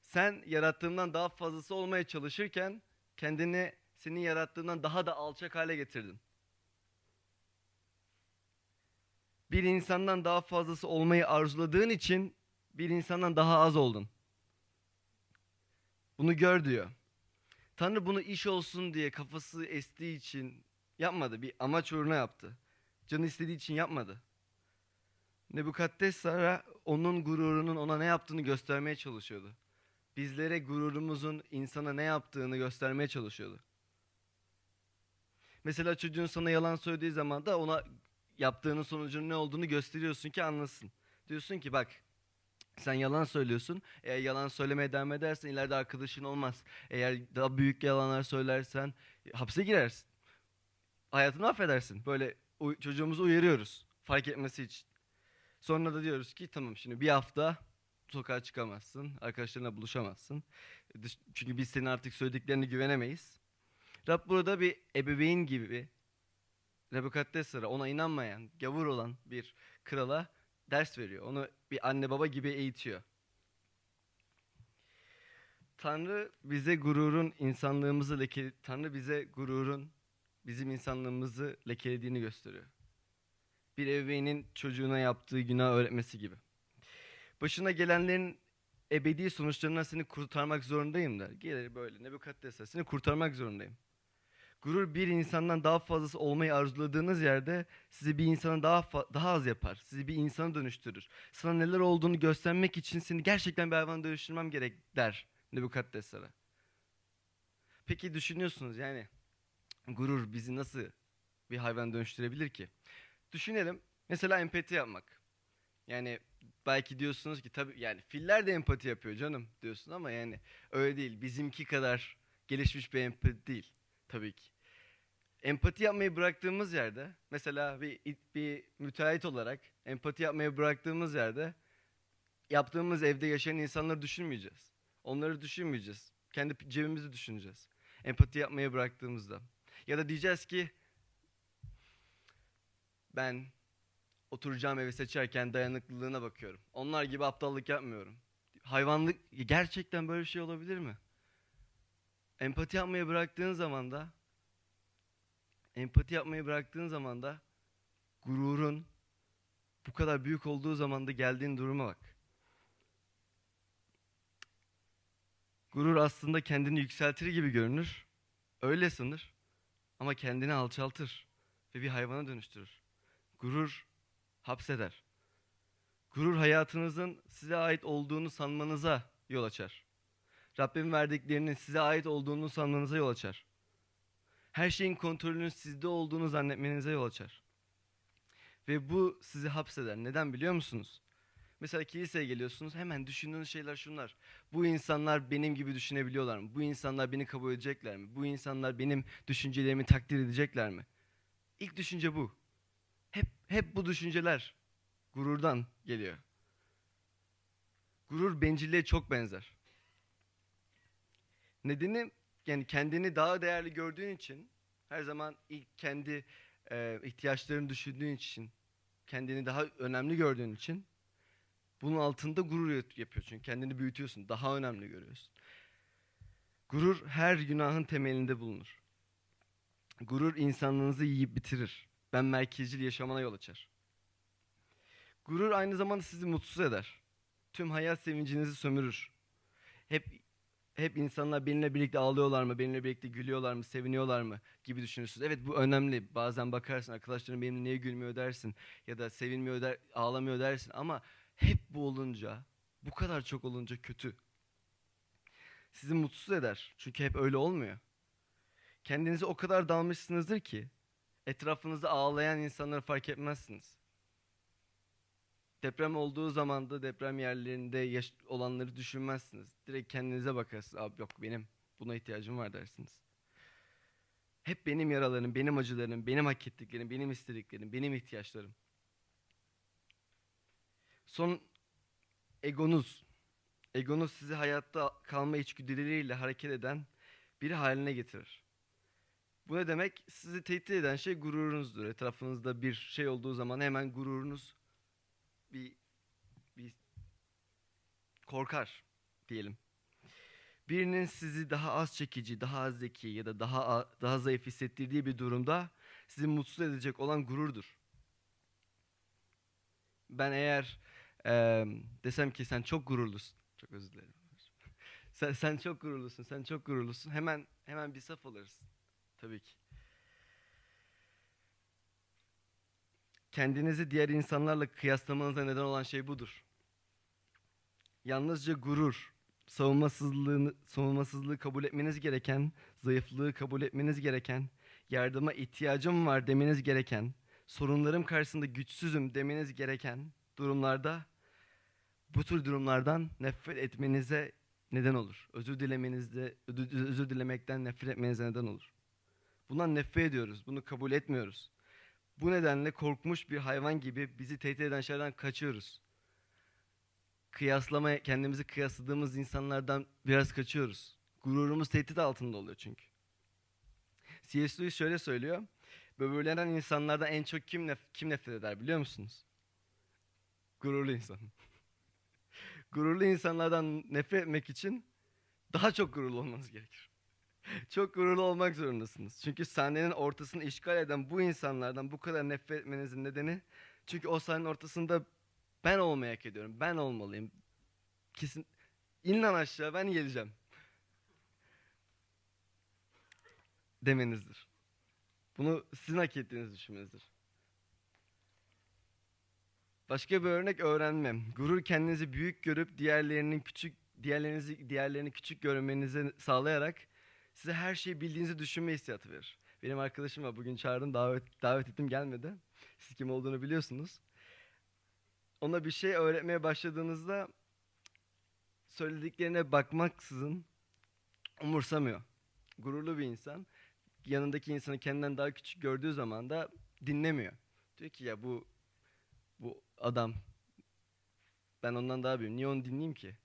Sen yarattığımdan daha fazlası olmaya çalışırken kendini senin yarattığından daha da alçak hale getirdin. Bir insandan daha fazlası olmayı arzuladığın için bir insandan daha az oldun. Bunu gör diyor. Tanrı bunu iş olsun diye kafası estiği için yapmadı. Bir amaç uğruna yaptı. Canı istediği için yapmadı. Nebukadnezar'a onun gururunun ona ne yaptığını göstermeye çalışıyordu. Bizlere gururumuzun insana ne yaptığını göstermeye çalışıyordu. Mesela çocuğun sana yalan söylediği zaman da ona yaptığının sonucunun ne olduğunu gösteriyorsun ki anlasın. Diyorsun ki bak sen yalan söylüyorsun. Eğer yalan söylemeye devam edersen ileride arkadaşın olmaz. Eğer daha büyük yalanlar söylersen hapse girersin. Hayatını affedersin. Böyle çocuğumuzu uyarıyoruz. Fark etmesi için. Sonra da diyoruz ki tamam şimdi bir hafta sokağa çıkamazsın. Arkadaşlarına buluşamazsın. Çünkü biz senin artık söylediklerine güvenemeyiz. Rab burada bir ebeveyn gibi Nebukadnesar'a ona inanmayan, gavur olan bir krala ders veriyor. Onu bir anne baba gibi eğitiyor. Tanrı bize gururun insanlığımızı leke Tanrı bize gururun bizim insanlığımızı lekelediğini gösteriyor. Bir ebeveynin çocuğuna yaptığı günah öğretmesi gibi. Başına gelenlerin ebedi sonuçlarından seni kurtarmak zorundayım der. Gelir böyle Nebukadnesar seni kurtarmak zorundayım. Gurur bir insandan daha fazlası olmayı arzuladığınız yerde sizi bir insana daha daha az yapar. Sizi bir insana dönüştürür. Sana neler olduğunu göstermek için seni gerçekten bir hayvana dönüştürmem gerek der Nebukadnesar'a. Peki düşünüyorsunuz yani gurur bizi nasıl bir hayvan dönüştürebilir ki? Düşünelim mesela empati yapmak. Yani belki diyorsunuz ki tabii yani filler de empati yapıyor canım diyorsun ama yani öyle değil. Bizimki kadar gelişmiş bir empati değil tabii ki. Empati yapmayı bıraktığımız yerde mesela bir bir müteahhit olarak empati yapmayı bıraktığımız yerde yaptığımız evde yaşayan insanları düşünmeyeceğiz. Onları düşünmeyeceğiz. Kendi cebimizi düşüneceğiz. Empati yapmayı bıraktığımızda. Ya da diyeceğiz ki ben oturacağım evi seçerken dayanıklılığına bakıyorum. Onlar gibi aptallık yapmıyorum. Hayvanlık gerçekten böyle bir şey olabilir mi? Empati yapmayı bıraktığın zaman da empati yapmayı bıraktığın zaman da gururun bu kadar büyük olduğu zaman da geldiğin duruma bak. Gurur aslında kendini yükseltir gibi görünür. Öyle sanır. Ama kendini alçaltır ve bir hayvana dönüştürür. Gurur hapseder. Gurur hayatınızın size ait olduğunu sanmanıza yol açar. Rabbim verdiklerinin size ait olduğunu sanmanıza yol açar. Her şeyin kontrolünün sizde olduğunu zannetmenize yol açar. Ve bu sizi hapseder. Neden biliyor musunuz? Mesela kiliseye geliyorsunuz hemen düşündüğünüz şeyler şunlar. Bu insanlar benim gibi düşünebiliyorlar mı? Bu insanlar beni kabul edecekler mi? Bu insanlar benim düşüncelerimi takdir edecekler mi? İlk düşünce bu. Hep hep bu düşünceler gururdan geliyor. Gurur bencilliğe çok benzer. Nedeni yani kendini daha değerli gördüğün için her zaman ilk kendi e, ihtiyaçlarını düşündüğün için kendini daha önemli gördüğün için bunun altında gurur yap- yapıyor çünkü kendini büyütüyorsun daha önemli görüyorsun. Gurur her günahın temelinde bulunur. Gurur insanlığınızı yiyip bitirir. Ben merkezcil yaşamana yol açar. Gurur aynı zamanda sizi mutsuz eder. Tüm hayat sevincinizi sömürür. Hep hep insanlar benimle birlikte ağlıyorlar mı, benimle birlikte gülüyorlar mı, seviniyorlar mı gibi düşünürsünüz. Evet bu önemli. Bazen bakarsın arkadaşların benimle niye gülmüyor dersin ya da sevinmiyor der, ağlamıyor dersin ama hep bu olunca, bu kadar çok olunca kötü. Sizi mutsuz eder. Çünkü hep öyle olmuyor. Kendinize o kadar dalmışsınızdır ki etrafınızda ağlayan insanları fark etmezsiniz. Deprem olduğu zaman da deprem yerlerinde olanları düşünmezsiniz. Direkt kendinize bakarsınız. Abi yok benim Buna ihtiyacım var dersiniz. Hep benim yaralarım, benim acılarım, benim hak ettiklerim, benim istediklerim, benim ihtiyaçlarım. Son egonuz. Egonuz sizi hayatta kalma içgüdüleriyle hareket eden biri haline getirir. Bu ne demek? Sizi tehdit eden şey gururunuzdur. Etrafınızda bir şey olduğu zaman hemen gururunuz bir, bir korkar diyelim. Birinin sizi daha az çekici, daha az zeki ya da daha daha zayıf hissettirdiği bir durumda sizi mutsuz edecek olan gururdur. Ben eğer eee, desem ki sen çok gururlusun. Çok özür dilerim. sen, sen çok gururlusun, sen çok gururlusun. Hemen hemen bir saf olursun. Tabii ki. Kendinizi diğer insanlarla kıyaslamanıza neden olan şey budur. Yalnızca gurur, savunmasızlığını, savunmasızlığı kabul etmeniz gereken, zayıflığı kabul etmeniz gereken, yardıma ihtiyacım var demeniz gereken, sorunlarım karşısında güçsüzüm demeniz gereken durumlarda bu tür durumlardan nefret etmenize neden olur. Özür dilemenizde, özür, dilemekten nefret etmenize neden olur. Bundan nefret ediyoruz. Bunu kabul etmiyoruz. Bu nedenle korkmuş bir hayvan gibi bizi tehdit eden şeylerden kaçıyoruz. Kıyaslama, kendimizi kıyasladığımız insanlardan biraz kaçıyoruz. Gururumuz tehdit altında oluyor çünkü. C.S. Lewis şöyle söylüyor. Böbürlenen insanlardan en çok kim, nef- kim nefret eder biliyor musunuz? Gururlu insan. gururlu insanlardan nefret etmek için daha çok gururlu olmanız gerekir. Çok gururlu olmak zorundasınız. Çünkü sahnenin ortasını işgal eden bu insanlardan bu kadar nefret etmenizin nedeni çünkü o sahnenin ortasında ben olmayı hak ediyorum. Ben olmalıyım. Kesin in lan aşağı ben geleceğim. Demenizdir. Bunu sizin hak ettiğinizi düşünmenizdir. Başka bir örnek öğrenmem. Gurur kendinizi büyük görüp diğerlerinin küçük diğerlerinizi diğerlerini küçük görmenizi sağlayarak size her şeyi bildiğinizi düşünme hissiyatı verir. Benim arkadaşım var bugün çağırdım davet davet ettim gelmedi. Siz kim olduğunu biliyorsunuz. Ona bir şey öğretmeye başladığınızda söylediklerine bakmaksızın umursamıyor. Gururlu bir insan yanındaki insanı kendinden daha küçük gördüğü zaman da dinlemiyor. Diyor ki ya bu bu adam ben ondan daha büyüğüm. Niye onu dinleyeyim ki?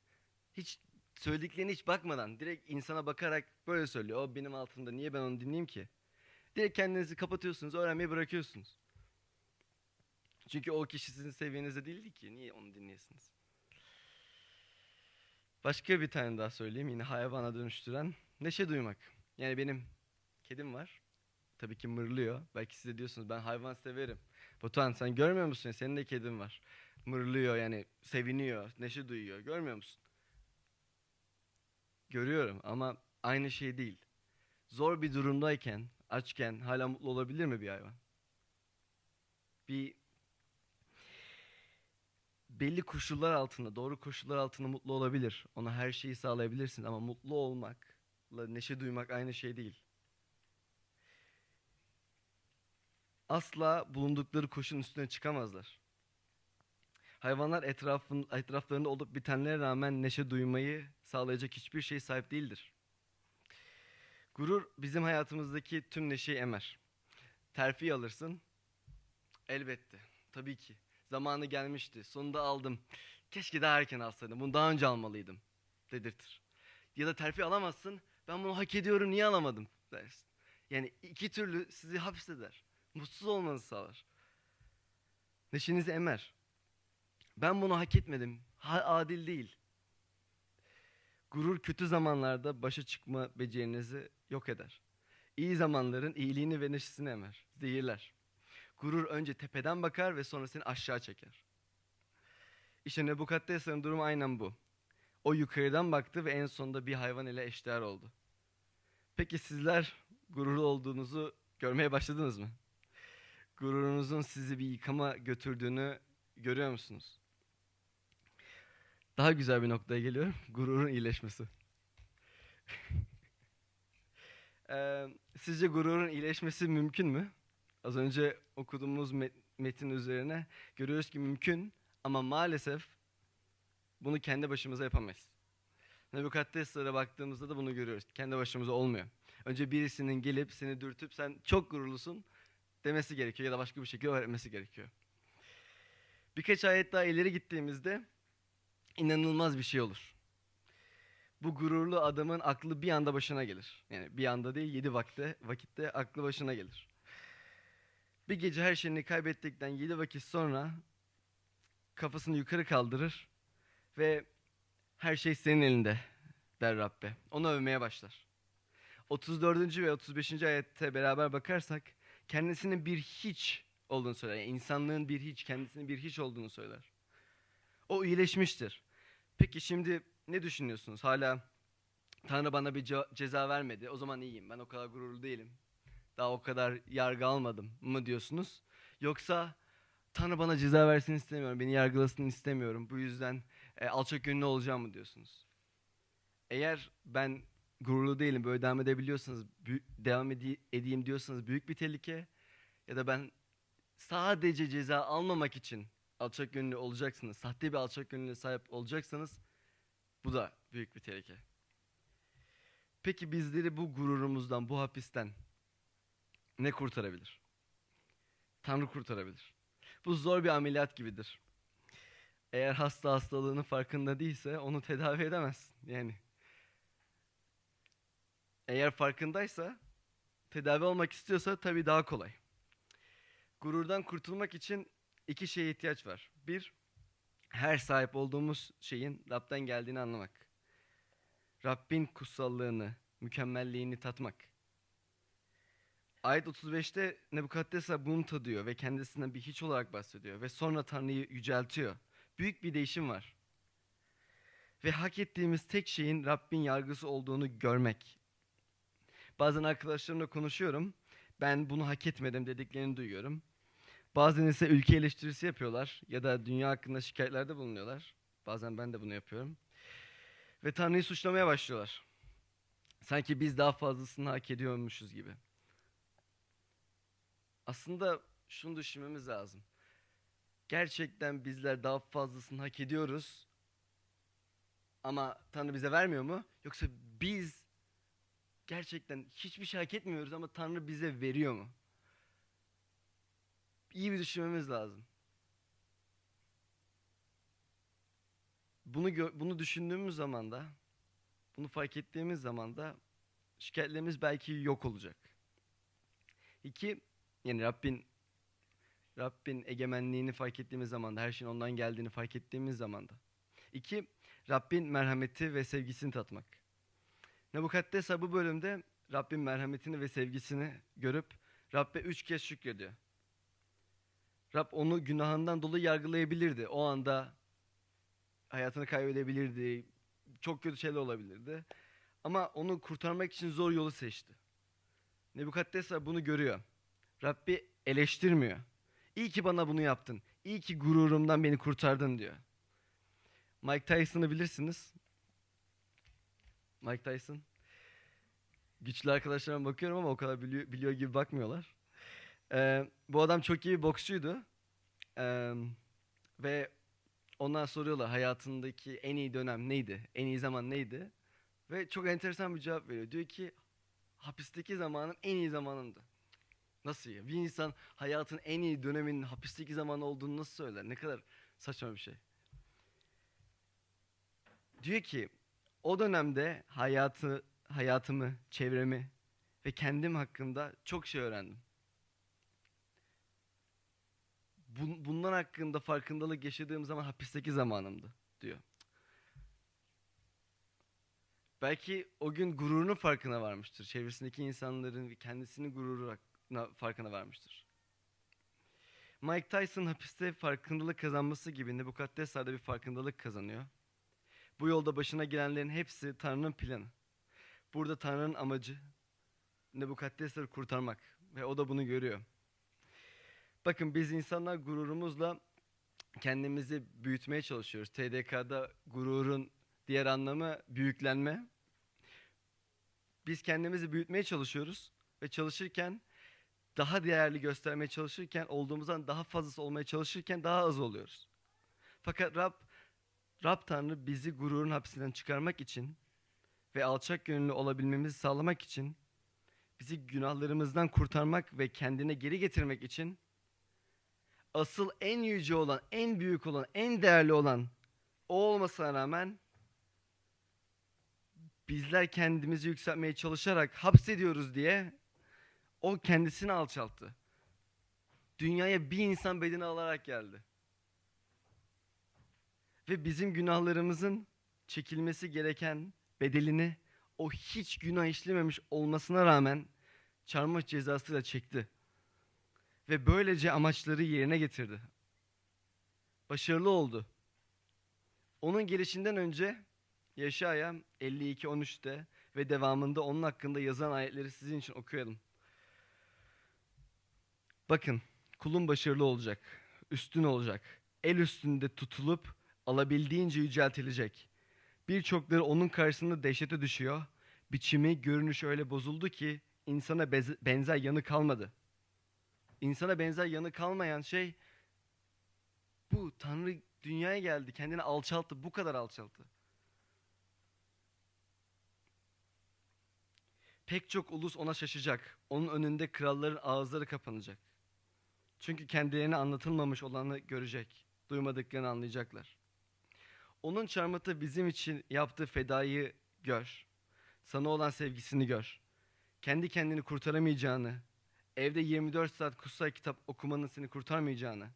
Hiç söylediklerine hiç bakmadan direkt insana bakarak böyle söylüyor. O benim altımda. Niye ben onu dinleyeyim ki? Direkt kendinizi kapatıyorsunuz, öğrenmeyi bırakıyorsunuz. Çünkü o kişi sizin seviyenizde değildi ki. Niye onu dinleyesiniz? Başka bir tane daha söyleyeyim. Yine hayvana dönüştüren neşe duymak. Yani benim kedim var. Tabii ki mırlıyor. Belki siz de diyorsunuz ben hayvan severim. Batuhan sen görmüyor musun? Senin de kedin var. Mırlıyor yani seviniyor, neşe duyuyor. Görmüyor musun? Görüyorum ama aynı şey değil. Zor bir durumdayken, açken hala mutlu olabilir mi bir hayvan? Bir belli koşullar altında, doğru koşullar altında mutlu olabilir. Ona her şeyi sağlayabilirsiniz ama mutlu olmakla neşe duymak aynı şey değil. Asla bulundukları koşun üstüne çıkamazlar. Hayvanlar etrafın, etraflarında olup bitenlere rağmen neşe duymayı sağlayacak hiçbir şey sahip değildir. Gurur bizim hayatımızdaki tüm neşeyi emer. Terfi alırsın. Elbette. Tabii ki. Zamanı gelmişti. Sonunda aldım. Keşke daha erken alsaydım. Bunu daha önce almalıydım. Dedirtir. Ya da terfi alamazsın. Ben bunu hak ediyorum. Niye alamadım? dersin. Yani iki türlü sizi hapseder. Mutsuz olmanızı sağlar. Neşenizi emer. Ben bunu hak etmedim. Adil değil. Gurur kötü zamanlarda başa çıkma becerinizi yok eder. İyi zamanların iyiliğini ve neşesini emer, zehirler. Gurur önce tepeden bakar ve sonra seni aşağı çeker. İşte Nebukadnesar'ın durumu aynen bu. O yukarıdan baktı ve en sonunda bir hayvan ile eşdeğer oldu. Peki sizler gururlu olduğunuzu görmeye başladınız mı? Gururunuzun sizi bir yıkama götürdüğünü görüyor musunuz? Daha güzel bir noktaya geliyorum. Gururun iyileşmesi. Sizce gururun iyileşmesi mümkün mü? Az önce okuduğumuz met- metin üzerine görüyoruz ki mümkün ama maalesef bunu kendi başımıza yapamayız. Nebukadnezar'a baktığımızda da bunu görüyoruz. Kendi başımıza olmuyor. Önce birisinin gelip seni dürtüp sen çok gururlusun demesi gerekiyor ya da başka bir şekilde öğretmesi gerekiyor. Birkaç ayet daha ileri gittiğimizde inanılmaz bir şey olur. Bu gururlu adamın aklı bir anda başına gelir. Yani bir anda değil yedi vakte, vakitte aklı başına gelir. Bir gece her şeyini kaybettikten yedi vakit sonra kafasını yukarı kaldırır ve her şey senin elinde der Rabbe. Onu övmeye başlar. 34. ve 35. ayette beraber bakarsak kendisinin bir hiç olduğunu söyler. Yani insanlığın bir hiç, kendisinin bir hiç olduğunu söyler. O iyileşmiştir. Peki şimdi ne düşünüyorsunuz? Hala Tanrı bana bir ce- ceza vermedi. O zaman iyiyim. Ben o kadar gururlu değilim. Daha o kadar yargı almadım mı diyorsunuz? Yoksa Tanrı bana ceza versin istemiyorum. Beni yargılasın istemiyorum. Bu yüzden e, alçak gönüllü olacağım mı diyorsunuz? Eğer ben gururlu değilim böyle devam edebiliyorsanız devam ede- edeyim diyorsanız büyük bir tehlike ya da ben sadece ceza almamak için alçak gönüllü olacaksınız. Sahte bir alçak gönüllüye sahip olacaksanız bu da büyük bir tehlike. Peki bizleri bu gururumuzdan, bu hapisten ne kurtarabilir? Tanrı kurtarabilir. Bu zor bir ameliyat gibidir. Eğer hasta hastalığının farkında değilse onu tedavi edemezsin. Yani eğer farkındaysa, tedavi olmak istiyorsa tabii daha kolay. Gururdan kurtulmak için iki şeye ihtiyaç var. Bir, her sahip olduğumuz şeyin Rab'den geldiğini anlamak. Rabbin kutsallığını, mükemmelliğini tatmak. Ayet 35'te Nebukadnezar bunu tadıyor ve kendisinden bir hiç olarak bahsediyor ve sonra Tanrı'yı yüceltiyor. Büyük bir değişim var. Ve hak ettiğimiz tek şeyin Rabbin yargısı olduğunu görmek. Bazen arkadaşlarımla konuşuyorum. Ben bunu hak etmedim dediklerini duyuyorum. Bazen ise ülke eleştirisi yapıyorlar ya da dünya hakkında şikayetlerde bulunuyorlar. Bazen ben de bunu yapıyorum. Ve Tanrı'yı suçlamaya başlıyorlar. Sanki biz daha fazlasını hak ediyormuşuz gibi. Aslında şunu düşünmemiz lazım. Gerçekten bizler daha fazlasını hak ediyoruz ama Tanrı bize vermiyor mu? Yoksa biz gerçekten hiçbir şey hak etmiyoruz ama Tanrı bize veriyor mu? İyi bir düşünmemiz lazım. Bunu bunu düşündüğümüz zaman da bunu fark ettiğimiz zaman da şikayetlerimiz belki yok olacak. İki, yani Rabbin Rabbin egemenliğini fark ettiğimiz zaman da her şeyin ondan geldiğini fark ettiğimiz zaman da. İki, Rabbin merhameti ve sevgisini tatmak. Nebukadnezar bu bölümde Rabbin merhametini ve sevgisini görüp Rabbe üç kez şükrediyor. Rab onu günahından dolayı yargılayabilirdi. O anda hayatını kaybedebilirdi. Çok kötü şeyler olabilirdi. Ama onu kurtarmak için zor yolu seçti. Nebukadnezar bunu görüyor. Rabbi eleştirmiyor. İyi ki bana bunu yaptın. İyi ki gururumdan beni kurtardın diyor. Mike Tyson'ı bilirsiniz. Mike Tyson. Güçlü arkadaşlarıma bakıyorum ama o kadar biliyor, biliyor gibi bakmıyorlar. Ee, bu adam çok iyi bir boksçuydu. Ee, ve ondan soruyorlar hayatındaki en iyi dönem neydi? En iyi zaman neydi? Ve çok enteresan bir cevap veriyor. Diyor ki hapisteki zamanım en iyi zamanımdı. Nasıl ya? Bir insan hayatın en iyi döneminin hapisteki zamanı olduğunu nasıl söyler? Ne kadar saçma bir şey. Diyor ki o dönemde hayatı hayatımı, çevremi ve kendim hakkında çok şey öğrendim. Bun, bunlar hakkında farkındalık yaşadığım zaman hapisteki zamanımdı diyor. Belki o gün gururunun farkına varmıştır. Çevresindeki insanların ve kendisinin gururu farkına varmıştır. Mike Tyson hapiste farkındalık kazanması gibi Nebukadnezar da bir farkındalık kazanıyor. Bu yolda başına gelenlerin hepsi Tanrı'nın planı. Burada Tanrı'nın amacı Nebukadnezar'ı kurtarmak ve o da bunu görüyor. Bakın biz insanlar gururumuzla kendimizi büyütmeye çalışıyoruz. TDK'da gururun diğer anlamı büyüklenme. Biz kendimizi büyütmeye çalışıyoruz ve çalışırken daha değerli göstermeye çalışırken olduğumuzdan daha fazlası olmaya çalışırken daha az oluyoruz. Fakat Rab Rab Tanrı bizi gururun hapsinden çıkarmak için ve alçak gönüllü olabilmemizi sağlamak için, bizi günahlarımızdan kurtarmak ve kendine geri getirmek için asıl en yüce olan, en büyük olan, en değerli olan o olmasına rağmen bizler kendimizi yükseltmeye çalışarak hapsediyoruz diye o kendisini alçalttı. Dünyaya bir insan bedeni alarak geldi. Ve bizim günahlarımızın çekilmesi gereken bedelini o hiç günah işlememiş olmasına rağmen çarmıh cezası da çekti. Ve böylece amaçları yerine getirdi. Başarılı oldu. Onun gelişinden önce Yaşaya 52-13'te ve devamında onun hakkında yazan ayetleri sizin için okuyalım. Bakın, kulun başarılı olacak, üstün olacak, el üstünde tutulup alabildiğince yüceltilecek. Birçokları onun karşısında dehşete düşüyor. Biçimi, görünüşü öyle bozuldu ki insana benzer yanı kalmadı. İnsana benzer yanı kalmayan şey bu. Tanrı dünyaya geldi, kendini alçalttı, bu kadar alçalttı. Pek çok ulus ona şaşacak. Onun önünde kralların ağızları kapanacak. Çünkü kendilerine anlatılmamış olanı görecek. Duymadıklarını anlayacaklar. Onun çarmıhta bizim için yaptığı fedayı gör. Sana olan sevgisini gör. Kendi kendini kurtaramayacağını, evde 24 saat kutsal kitap okumanın seni kurtarmayacağını,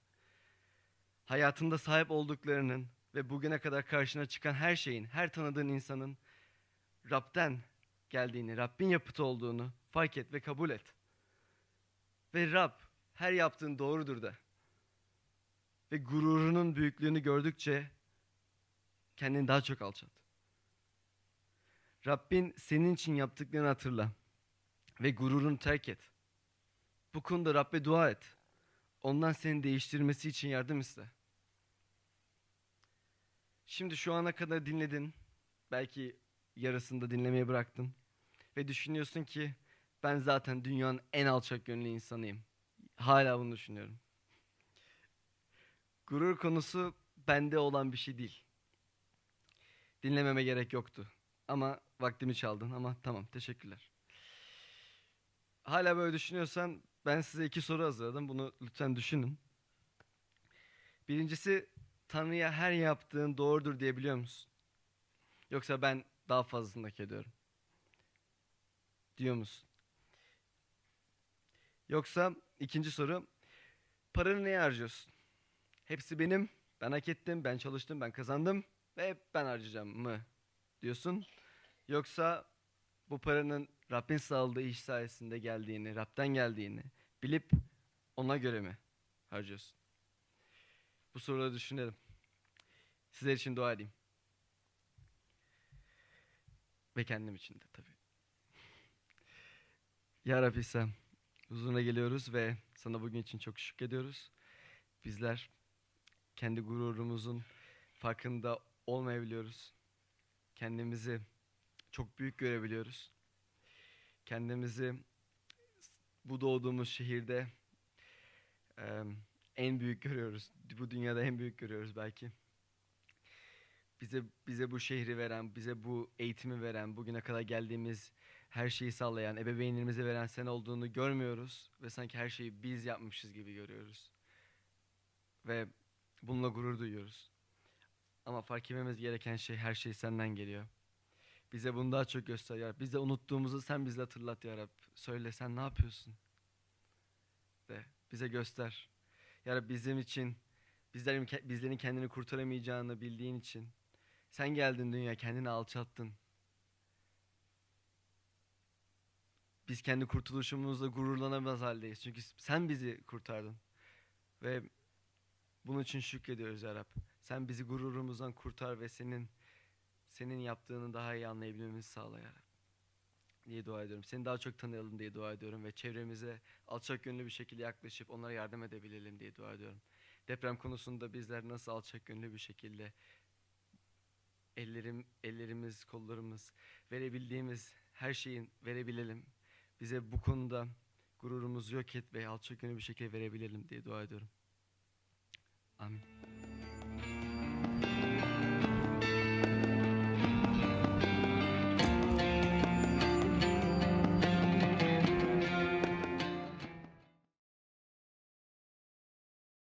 hayatında sahip olduklarının ve bugüne kadar karşına çıkan her şeyin, her tanıdığın insanın Rab'den geldiğini, Rabbin yapıtı olduğunu fark et ve kabul et. Ve Rab her yaptığın doğrudur da. Ve gururunun büyüklüğünü gördükçe kendini daha çok alçalt. Rabbin senin için yaptıklarını hatırla ve gururunu terk et. Bu konuda Rabbe dua et. Ondan seni değiştirmesi için yardım iste. Şimdi şu ana kadar dinledin. Belki yarısında dinlemeyi bıraktın. Ve düşünüyorsun ki ben zaten dünyanın en alçak gönüllü insanıyım. Hala bunu düşünüyorum. Gurur konusu bende olan bir şey değil. Dinlememe gerek yoktu. Ama vaktimi çaldın ama tamam teşekkürler. Hala böyle düşünüyorsan ben size iki soru hazırladım. Bunu lütfen düşünün. Birincisi Tanrı'ya her yaptığın doğrudur diyebiliyor musun? Yoksa ben daha fazlasını hak ediyorum. Diyor musun? Yoksa ikinci soru paranı neye harcıyorsun? Hepsi benim. Ben hak ettim, ben çalıştım, ben kazandım ve hep ben harcayacağım mı diyorsun? Yoksa bu paranın Rabbin sağladığı iş sayesinde geldiğini, Rab'den geldiğini bilip ona göre mi harcıyorsun? Bu soruları düşünelim. Sizler için dua edeyim. Ve kendim için de tabii. Ya Rabbi İsa, huzuruna geliyoruz ve sana bugün için çok şükrediyoruz. Bizler kendi gururumuzun farkında olmayabiliyoruz. Kendimizi çok büyük görebiliyoruz. Kendimizi bu doğduğumuz şehirde eee, en büyük görüyoruz. Bu dünyada en büyük görüyoruz belki. Bize bize bu şehri veren, bize bu eğitimi veren, bugüne kadar geldiğimiz her şeyi sağlayan, ebeveynlerimize veren sen olduğunu görmüyoruz ve sanki her şeyi biz yapmışız gibi görüyoruz. Ve bununla gurur duyuyoruz. Ama fark etmemiz gereken şey her şey senden geliyor. Bize bunu daha çok göster ya Rab. Bize unuttuğumuzu sen bize hatırlat ya Rab. Söyle sen ne yapıyorsun? De bize göster. Ya Rab bizim için bizlerin, bizlerin kendini kurtaramayacağını bildiğin için sen geldin dünya kendini alçalttın. Biz kendi kurtuluşumuzla gururlanamaz haldeyiz. Çünkü sen bizi kurtardın. Ve bunun için şükrediyoruz ya Rab. Sen bizi gururumuzdan kurtar ve senin senin yaptığını daha iyi anlayabilmemizi sağla ya Rab. Diye dua ediyorum. Seni daha çok tanıyalım diye dua ediyorum ve çevremize alçak gönüllü bir şekilde yaklaşıp onlara yardım edebilelim diye dua ediyorum. Deprem konusunda bizler nasıl alçak gönüllü bir şekilde ellerim, ellerimiz, kollarımız verebildiğimiz her şeyin verebilelim. Bize bu konuda gururumuzu yok et ve alçak gönüllü bir şekilde verebilelim diye dua ediyorum. Amin.